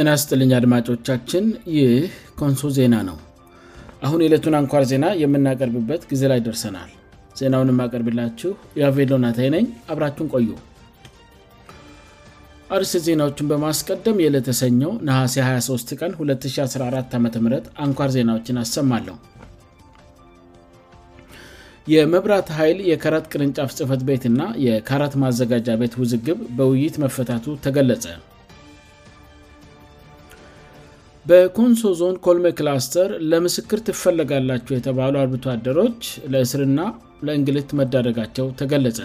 እናስጥልኝ አድማጮቻችን ይህ ኮንሶ ዜና ነው አሁን የለቱን አንኳር ዜና የምናቀርብበት ጊዜ ላይ ደርሰናል ዜናውን የማቀርብላችሁ የቬሎናታይ ነኝ አብራችን ቆዩ አርስ ዜናዎችን በማስቀደም የለተሰኘው ነሐሴ 23 ቀን 214 ዓም አንኳር ዜናዎችን አሰማለሁ የመብራት ኃይል የካራት ቅርንጫፍ ጽፈት ቤትና የካራት ማዘጋጃ ቤት ውዝግብ በውይይት መፈታቱ ተገለጸ በኮንሶ ዞን ኮልሜክላስተር ለምስክር ትፈለጋላቸው የተባሉ አርብታአደሮች ለእስርና ለእንግልት መዳደጋቸው ተገለጸ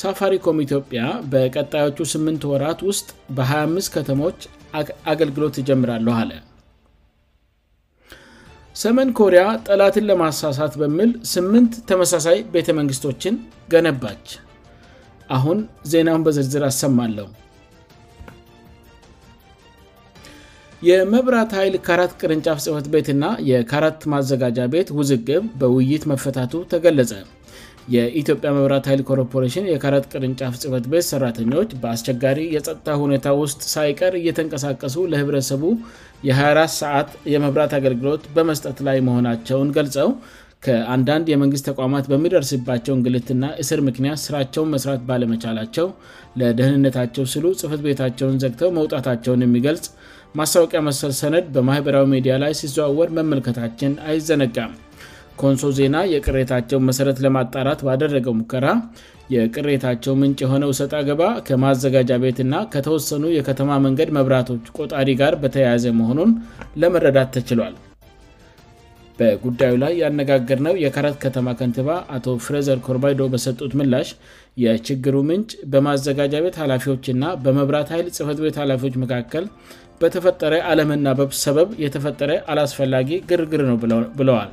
ሳፋሪኮም ኢትዮጵያ በቀጣዮቹ 8 ወራት ውስጥ በ25 ከተሞች አገልግሎት ትጀምራለሁ አለ ሰመን ኮሪያ ጠላትን ለማሳሳት በምል ስምንት ተመሳሳይ ቤተመንግስቶችን ገነባች አሁን ዜናውን በዝርዝር አሰማለሁ የመብራት ኃይል ካራት ቅርንጫፍ ጽህፈት ቤት ና የካራት ማዘጋጃ ቤት ውዝግብ በውይይት መፈታቱ ተገለጸ የኢትዮጵያ መብራት ኃይል ኮርፖሬሽን የካረት ቅርንጫፍ ጽህፈት ቤት ሰራተኞዎች በአስቸጋሪ የጸጥታ ሁኔታ ውስጥ ሳይቀር እየተንቀሳቀሱ ለህብረተሰቡ የ24 ሰዓት የመብራት አገልግሎት በመስጠት ላይ መሆናቸውን ገልጸው ከአንዳንድ የመንግሥት ተቋማት በሚደርስባቸው እንግልትና እስር ምክንያት ሥራቸውን መስራት ባለመቻላቸው ለደህንነታቸው ስሉ ጽህፈት ቤታቸውን ዘግተው መውጣታቸውን የሚገልጽ ማስታወቂያ መሰል ሰነድ በማኅበራዊ ሚዲያ ላይ ሲዘዋወር መመልከታችን አይዘነጋም ኮንሶ ዜና የቅሬታቸውን መሠረት ለማጣራት ባደረገው ሙከራ የቅሬታቸው ምንጭ የሆነ ሰጣገባ ከማዘጋጃ ቤትእና ከተወሰኑ የከተማ መንገድ መብራቶች ቆጣሪ ጋር በተያያዘ መሆኑን ለመረዳት ተችሏል በጉዳዩ ላይ ያነጋገርነው የካረት ከተማ ከንትባ አቶ ፍሬዘር ኮርባይዶ በሰጡት ምላሽ የችግሩ ምንጭ በማዘጋጃ ቤት ኃላፊዎች እና በመብራት ኃይል ጽፈት ቤት ኃላፊዎች መካከል በተፈጠረ አለምና በብስ ሰበብ የተፈጠረ አላስፈላጊ ግርግር ነው ብለዋል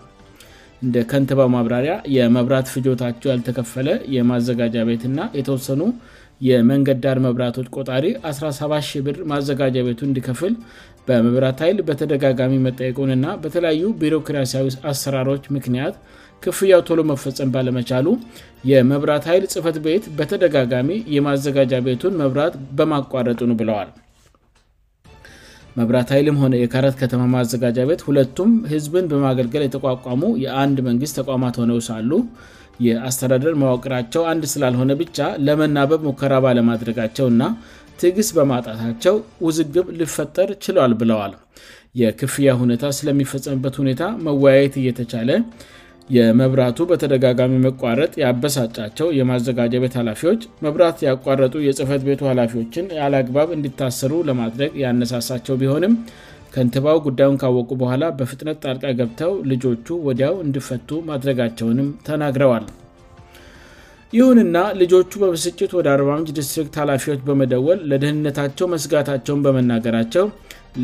እንደ ከንትባው ማብራሪያ የመብራት ፍጆታቸው ያልተከፈለ የማዘጋጃ ቤትና የተወሰኑ የመንገድ ዳር መብራቶች ቆጣሪ 170 ብር ማዘጋጃ ቤቱ እንዲከፍል በመብራት ኃይል በተደጋጋሚ መጠየቁንና በተለያዩ ቢሮክራሲያዊ አሰራሮች ምክንያት ክፍያው ቶሎ መፈፀም ባለመቻሉ የመብራት ኃይል ጽፈት ቤት በተደጋጋሚ የማዘጋጃ ቤቱን መብራት በማቋረጡን ብለዋል መብራት ኃይልም ሆነ የካረት ከተማ ማዘጋጃቤት ሁለቱም ህዝብን በማገልገል የተቋቋሙ የአንድ መንግሥት ተቋማት ሆነው ሳሉ የአስተዳደር ማወቅራቸው አንድ ስላልሆነ ብቻ ለመናበብ ሙከራ ባለማድረጋቸው እና ትዕግስ በማጣታቸው ውዝግብ ልፈጠር ችሏል ብለዋል የክፍያ ሁኔታ ስለሚፈጸምበት ሁኔታ መወያየት እየተቻለ የመብራቱ በተደጋጋሚ መቋረጥ የአበሳጫቸው የማዘጋጀቤት ኃላፊዎች መብራት ያቋረጡ የጽፈት ቤቱ ኃላፊዎችን ያልግባብ እንዲታሰሩ ለማድረግ ያነሳሳቸው ቢሆንም ከንትባው ጉዳዩን ካወቁ በኋላ በፍጥነት ጣርቃ ገብተው ልጆቹ ወዲያው እንድፈቱ ማድረጋቸውንም ተናግረዋል ይሁንና ልጆቹ በበስጭት ወደ 4ጭ ዲስትሪክት ኃላፊዎች በመደወል ለደህንነታቸው መስጋታቸውን በመናገራቸው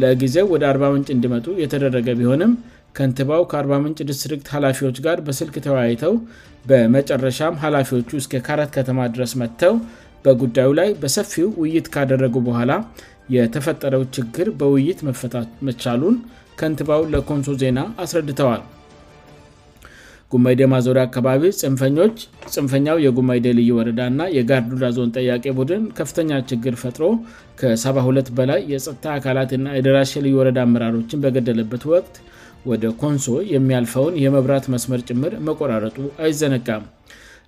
ለጊዜው ወደ 40ንጭ እንዲመጡ የተደረገ ቢሆንም ከንትባው ከ40ምንጭ ዲስትሪክት ኃላፊዎች ጋር በስልክ ተወያይተው በመጨረሻም ኃላፊዎቹ እስ ካረት ከተማ ድረስ መጥተው በጉዳዩ ላይ በሰፊው ውይይት ካደረጉ በኋላ የተፈጠረው ችግር በውይይት መመቻሉን ከንትባው ለኮንሶ ዜና አስረድተዋል ጉመይደ ማዞሪያ አካባቢ ን ፅንፈኛው የጉማይዴ ልዩ ወረዳ እና የጋርዱዳ ዞን ጠያቄ ቡድን ከፍተኛ ችግር ፈጥሮ ከ72 በላይ የጸጥታ አካላትና የደራሽ ልዩ ወረዳ አመራሮችን በገደለበት ወቅት ወደ ኮንሶ የሚያልፈውን የመብራት መስመር ጭምር መቆራረጡ አይዘነጋም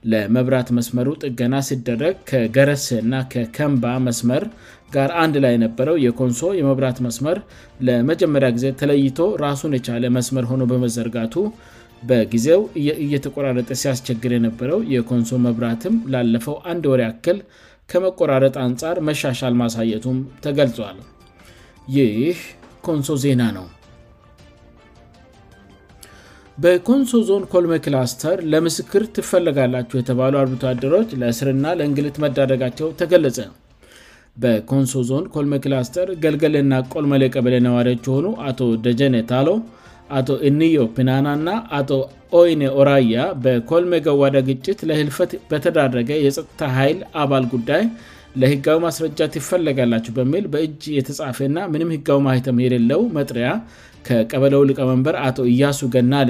ለመብራት መስመሩ ጥገና ሲደረግ ከገረስ እና ከከንባ መስመር ጋር አንድ ላይ የነበረው የኮንሶ የመብራት መስመር ለመጀመሪያ ጊዜ ተለይቶ ራሱን የቻለ መስመር ሆኖ በመዘርጋቱ በጊዜው እየተቆራረጠ ሲያስቸግር የነበረው የኮንሶ መብራትም ላለፈው አንድ ወር አክል ከመቆራረጥ አንጻር መሻሻል ማሳየቱም ተገልጿዋል ይህ ኮንሶ ዜና ነው በኮንሶ ዞን ኮልሜክላስተር ለምስክር ትፈለጋላችሁ የተባሉ አልብታደሮች ለእስርና ለእንግልት መዳደጋቸው ተገለጸ በኮንሶ ዞን ኮልሜክላስተር ገልገልና ቆልመሌ ቀበሌ ነዋሪዎች የሆኑ አቶ ደጀኔ ታሎ አቶ እኒዮ ፕናና ና አቶ ኦይኔ ኦራያ በኮልሜ ገዋዳ ግጭት ለህልፈት በተዳረገ የጸጥታ ኃይል አባል ጉዳይ ለህጋዊ ማስረጃ ትፈለጋላችሁ በሚል በእጅ የተጻፈና ምንም ህጋዊ ማይተም የሌለው መጥሪያ ከቀበለው ልቀመንበር አቶ እያሱ ገናለ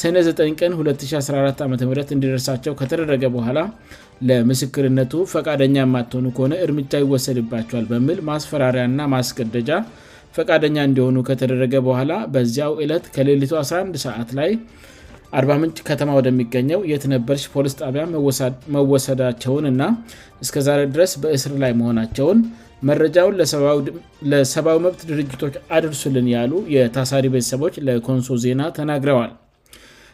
ሰነ9 ቀን 214 ዓም እንዲደርሳቸው ከተደረገ በኋላ ለምስክርነቱ ፈቃደኛ የማትሆኑ ከሆነ እርምጃ ይወሰድባቸኋል በሚል ማስፈራሪያና ማስገደጃ ፈቃደኛ እንዲሆኑ ከተደረገ በኋላ በዚያው እለት ከሌቱ 11 ሰዓት ላይ 40ምንጭ ከተማ ወደሚገኘው የትነበርሽ ፖሊስ ጣቢያ መወሰዳቸውንእና እስከዛሬ ድረስ በእስር ላይ መሆናቸውን መረጃውን ለሰብዊ መብት ድርጅቶች አድርሱልን ያሉ የታሳሪ ቤተሰቦች ለኮንሶ ዜና ተናግረዋል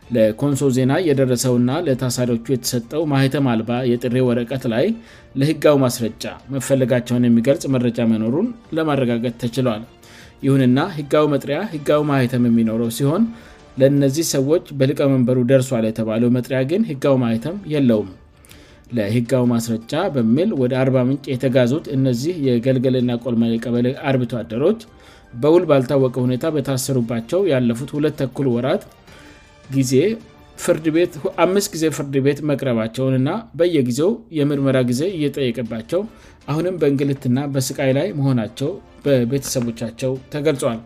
ለኮንሶ ዜና እየደረሰውና ለታሳሪዎቹ የተሰጠው ማሀይተም አልባ የጥሬ ወረቀት ላይ ለህጋው ማስረጫ መፈለጋቸውን የሚገልጽ መረጃ መኖሩን ለማረጋገት ተችሏል ይሁንና ህጋዊ መጥሪያ ህጋዊ ማሀይተም የሚኖረው ሲሆን ለእነዚህ ሰዎች በሊቀመንበሩ ደርሷል የተባለው መጥሪያ ግን ህጋው ማይተም የለውም ለህጋው ማስረጃ በሚል ወደ 40ምንጭ የተጋዙት እነዚህ የገልገልና ቆልማ ቀበለ አርብቷደሮች በውል ባልታወቀ ሁኔታ በታሰሩባቸው ያለፉት ሁለት ተኩል ወራት ም ጊዜ ፍርድ ቤት መቅረባቸውን እና በየጊዜው የምርመራ ጊዜ እየጠየቅባቸው አሁንም በእንግልትና በስቃይ ላይ መሆናቸው በቤተሰቦቻቸው ተገልጿል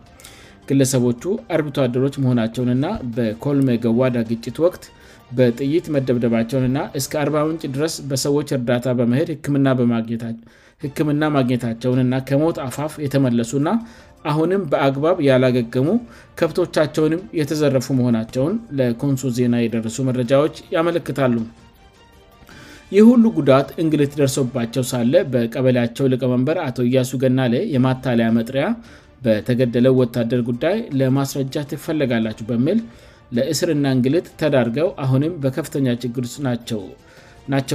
ግለሰቦቹ አርብተአደሮች መሆናቸውንእና በኮልሜ ገዋዳ ግጭት ወቅት በጥይት መደብደባቸውን ና እስከ 40ውንጭ ድረስ በሰዎች እርዳታ በመሄድ ህክምና ማግኘታቸውንና ከሞት አፋፍ የተመለሱና አሁንም በአግባብ ያላገገሙ ከብቶቻቸውንም የተዘረፉ መሆናቸውን ለኮንሶ ዜና የደረሱ መረጃዎች ያመለክታሉ ይህ ሁሉ ጉዳት እንግልት ደርሶባቸው ሳለ በቀበለያቸው ልቀመንበር አቶ እያሱ ገናሌ የማታለያ መጥሪያ በተገደለው ወታደር ጉዳይ ለማስረጃ ትፈለጋላችሁ በሚል ለእስርና እንግልት ተዳርገው አሁንም በከፍተኛ ችግር ስጥ ናቸው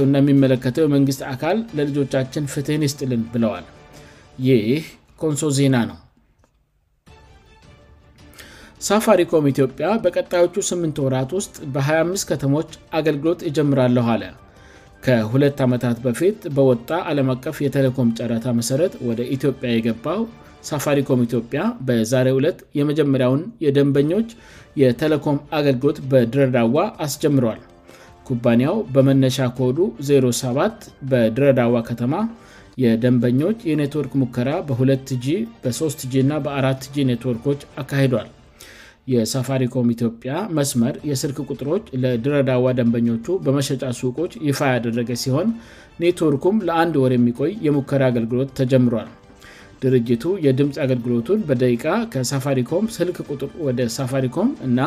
እና የሚመለከተው የመንግስት አካል ለልጆቻችን ፍትህን ስጥልን ብለዋል ይህ ኮንሶ ዜና ነው ሳፋሪኮም ኢትዮጵያ በቀጣዮቹ 8 ወራት ውስጥ በ25 ተሞች አገልግሎት ይጀምራለሁ አለ ከሁት ዓመታት በፊት በወጣ አለም አቀፍ የቴሌኮም ጨረታ መሠረ ወደ ኢትዮጵያ የገባው ሳፋሪኮም ኢትዮጵያ በዛሬ 2ት የመጀመሪያውን የደንበኞች የቴሌኮም አገልግሎት በድረዳዋ አስጀምሯል ኩባንያው በመነሻ ኮዱ 07 በድረዳዋ ከተማ የደንበኞች የኔትወርክ ሙከራ በ2g በ3g እና በአራ g ኔትወርኮች አካሄዷል የሳፋሪኮም ኢትዮጵያ መስመር የስርክ ቁጥሮች ለድረዳዋ ደንበኞቹ በመሸጫ ሱቆች ይፋ ያደረገ ሲሆን ኔትወርኩም ለአንድ ወር የሚቆይ የሙከራ አገልግሎት ተጀምሯል ድርጅቱ የድምፅ አገልግሎቱን በደቂቃ ከሳፋሪኮም ስልክ ቁጥር ወደ ሳፋሪኮም እና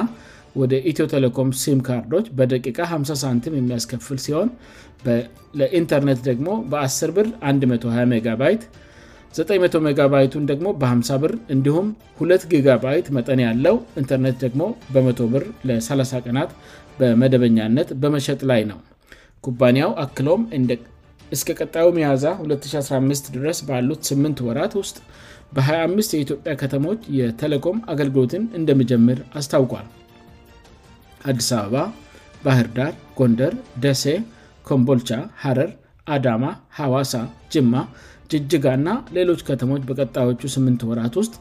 ወደ ኢትዮ ቴሌኮም ሲምካርዶች በደቂቃ 50 ሳንቲም የሚያስከፍል ሲሆን ለኢንተርኔት ደግሞ በ10ብር 12 ሜባይት 900 ሜባይቱን ደግሞ በ50 ብር እንዲሁም 2 ጊጋባይት መጠን ያለው ኢንተርኔት ደግሞ በ10 ብር ለ30 ቀናት በመደበኛነት በመሸጥ ላይ ነው ኩባንያው አሎም እስከ ቀጣዩ መያዛ 2015 ድረስ ባሉት 8ምንት ወራት ውስጥ በ25 የኢትዮጵያ ከተሞች የቴሌኮም አገልግሎትን እንደመጀምር አስታውቋል አዲስ አበባ ባህር ዳር ጎንደር ደሴ ኮምቦልቻ ሀረር አዳማ ሐዋሳ ጅማ ጅጅጋ እና ሌሎች ከተሞች በቀጣዮቹ ስምንት ወራት ውስጥ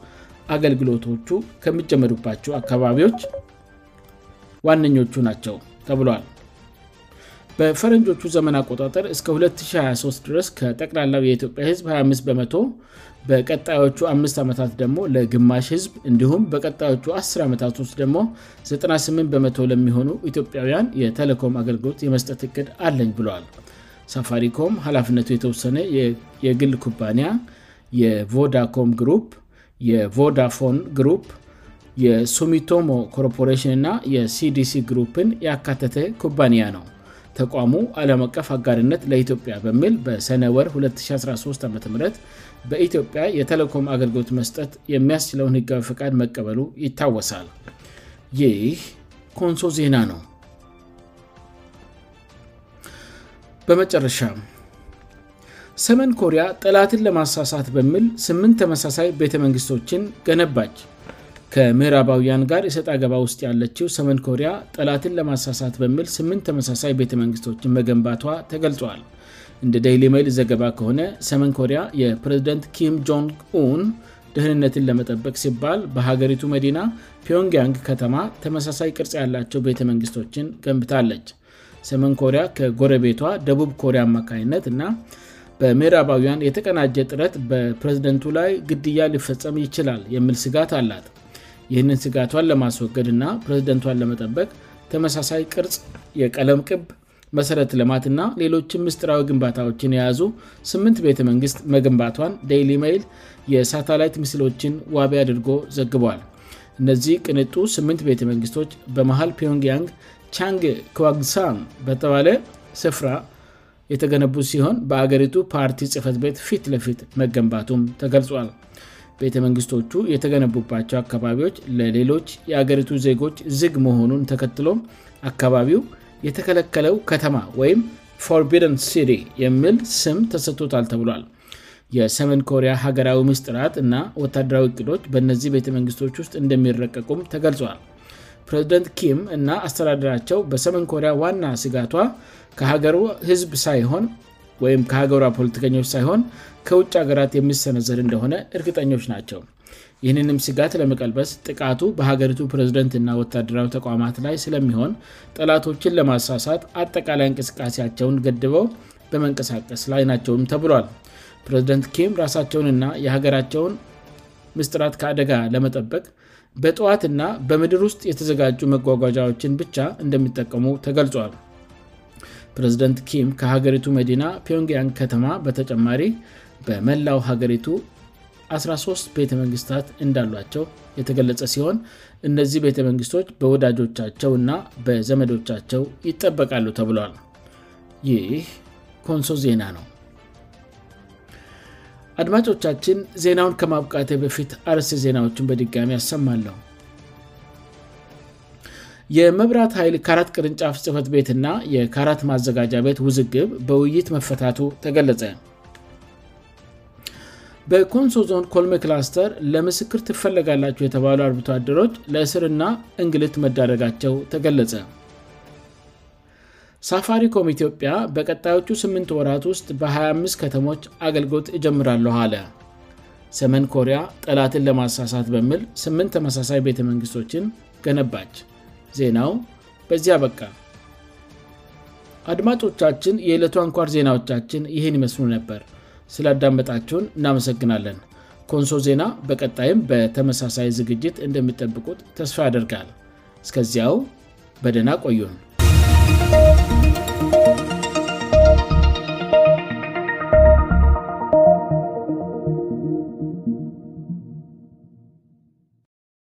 አገልግሎቶቹ ከሚጀመዱባቸው አካባቢዎች ዋነኞቹ ናቸው ተብሏል በፈረንጆቹ ዘመን አጣጠር እስከ 2023 ድረስ ከጠቅላላ የኢትዮጵያ ህዝብ 25 በመቶ በቀጣዮቹ 5 ዓመታት ደግሞ ለግማሽ ህዝብ እንዲሁም በቀጣዮቹ 10 ዓመታት ውስጥ ደግሞ 98 በመቶ ለሚሆኑ ኢትዮጵያውያን የቴሌኮም አገልግሎት የመስጠት እቅድ አለኝ ብለል ሳፋሪኮም ኃላፍነቱ የተወሰነ የግል ኩባንያ የቮዳኮም ግሩፕ የቮዳፎን ግሩፕ የሱሚቶሞ ኮርፖሬሽን እና የcdሲ ግሩፕን ያካተተ ኩባንያ ነው ተቋሙ አለም አቀፍ አጋድነት ለኢትዮጵያ በሚል በሰነወር 2013 አም በኢትዮጵያ የተለኮም አገልግሎት መስጠት የሚያስችለውን ህጋዊ ፈቃድ መቀበሉ ይታወሳል ይህ ኮንሶ ዜና ነው በመጨረሻ ሰመን ኮሪያ ጠላትን ለማሳሳት በሚል ስምንት ተመሳሳይ ቤተመንግስቶችን ገነባች ከሜራባውያን ጋር የሰጥ አገባ ውስጥ ያለችው ሰመን ኮሪያ ጠላትን ለማሳሳት በምል ስምት ተመሳሳይ ቤተመንግስቶችን መገንባቷ ተገልጿዋል እንደ ደይሊ ሜይል ዘገባ ከሆነ ሰመን ኮሪያ የፕሬዝደንት ኪም ጆን ን ደህንነትን ለመጠበቅ ሲባል በሀገሪቱ መዲና ፒዮንግያንግ ከተማ ተመሳሳይ ቅርጽ ያላቸው ቤተመንግስቶችን ገንብታለች ሰመን ኮሪያ ከጎረቤቷ ደቡብ ኮሪያ አማካኝነት እና በሜራባውያን የተቀናጀ ጥረት በፕሬዝደንቱ ላይ ግድያ ሊፈጸም ይችላል የሚል ስጋት አላት ይህንን ስጋቷን ለማስወገድ እና ፕሬዚደንቷን ለመጠበቅ ተመሳሳይ ቅርጽ የቀለም ቅብ መሰረት ልማት እና ሌሎችም ምስጥራዊ ግንባታዎችን የያዙ ስምንት ቤተመንግስት መገንባቷን ደይሊ ሜይል የሳተላይት ምስሎችን ዋቢ አድርጎ ዘግበል እነዚህ ቅንጡ ስምንት ቤተመንግስቶች በመሀል ፒዮንግያንግ ቻንግ ዋግሳን በተባለ ስፍራ የተገነቡ ሲሆን በአገሪቱ ፓርቲ ጽፈት ቤት ፊት ለፊት መገንባቱም ተገልጿል ቤተመንግስቶቹ የተገነቡባቸው አካባቢዎች ለሌሎች የአገሪቱ ዜጎች ዝግ መሆኑን ተከትሎ አካባቢው የተከለከለው ከተማ ወይም ፎርቢደን ሲ የሚል ስም ተሰቶታል ተብሏል የሰሜን ኮሪያ ሀገራዊ ምስጥ ራት እና ወታደራዊ እቅዶች በእነዚህ ቤተመንግስቶች ውስጥ እንደሚረቀቁም ተገልጿል ፕሬዚደንት ኪም እና አስተዳደራቸው በሰሜን ኮሪያ ዋና ስጋቷ ከሀገሩ ህዝብ ሳይሆን ወይም ከሀገሯ ፖለቲከኞች ሳይሆን ከውጭ ሀገራት የሚሰነዘር እንደሆነ እርግጠኞች ናቸው ይህንንም ስጋት ለመቀልበስ ጥቃቱ በሀገሪቱ ፕሬዝደንትና ወታደራዊ ተቋማት ላይ ስለሚሆን ጠላቶችን ለማሳሳት አጠቃላይ እንቅስቃሴያቸውን ገድበው በመንቀሳቀስ ላይ ናቸውም ተብሏል ፕሬዝደንት ኪም ራሳቸውንና የሀገራቸውን ምስጥራት ከአደጋ ለመጠበቅ በጠዋትና በምድር ውስጥ የተዘጋጁ መጓጓዣዎችን ብቻ እንደሚጠቀሙ ተገልጿል ፕሬዚደንት ኪም ከሀገሪቱ መዲና ፒዮንግያን ከተማ በተጨማሪ በመላው ሀገሪቱ 13 ቤተመንግስታት እንዳሏቸው የተገለጸ ሲሆን እነዚህ ቤተመንግስቶች በወዳጆቻቸው እና በዘመዶቻቸው ይጠበቃሉ ተብሏል ይህ ኮንሶ ዜና ነው አድማጮቻችን ዜናውን ከማብቃቴ በፊት አርስ ዜናዎችን በድጋሚ ያሰማለሁ የመብራት ኃይል ካራት ቅርንጫፍ ጽፈት ቤትና የካራት ማዘጋጃ ቤት ውዝግብ በውይይት መፈታቱ ተገለጸ በኮንሶ ዞን ኮልሜክላስተር ለምስክር ትፈለጋላቸው የተባሉ አርታአደሮች ለእስርና እንግልት መዳረጋቸው ተገለጸ ሳፋሪኮም ኢትዮጵያ በቀጣዮቹ 8 ወራት ውስጥ በ25 ከተሞች አገልግሎት እጀምራለሁ አለ ሰሜን ኮሪያ ጠላትን ለማሳሳት በምል 8 ተመሳሳይ ቤተመንግሥቶችን ገነባች ዜናው በዚያ ያበቃል አድማጮቻችን የዕለቱ አንኳር ዜናዎቻችን ይህን ይመስሉ ነበር ስላዳመጣችሁን እናመሰግናለን ኮንሶ ዜና በቀጣይም በተመሳሳይ ዝግጅት እንደሚጠብቁት ተስፋ ያደርጋል እስከዚያው በደና ቆዩን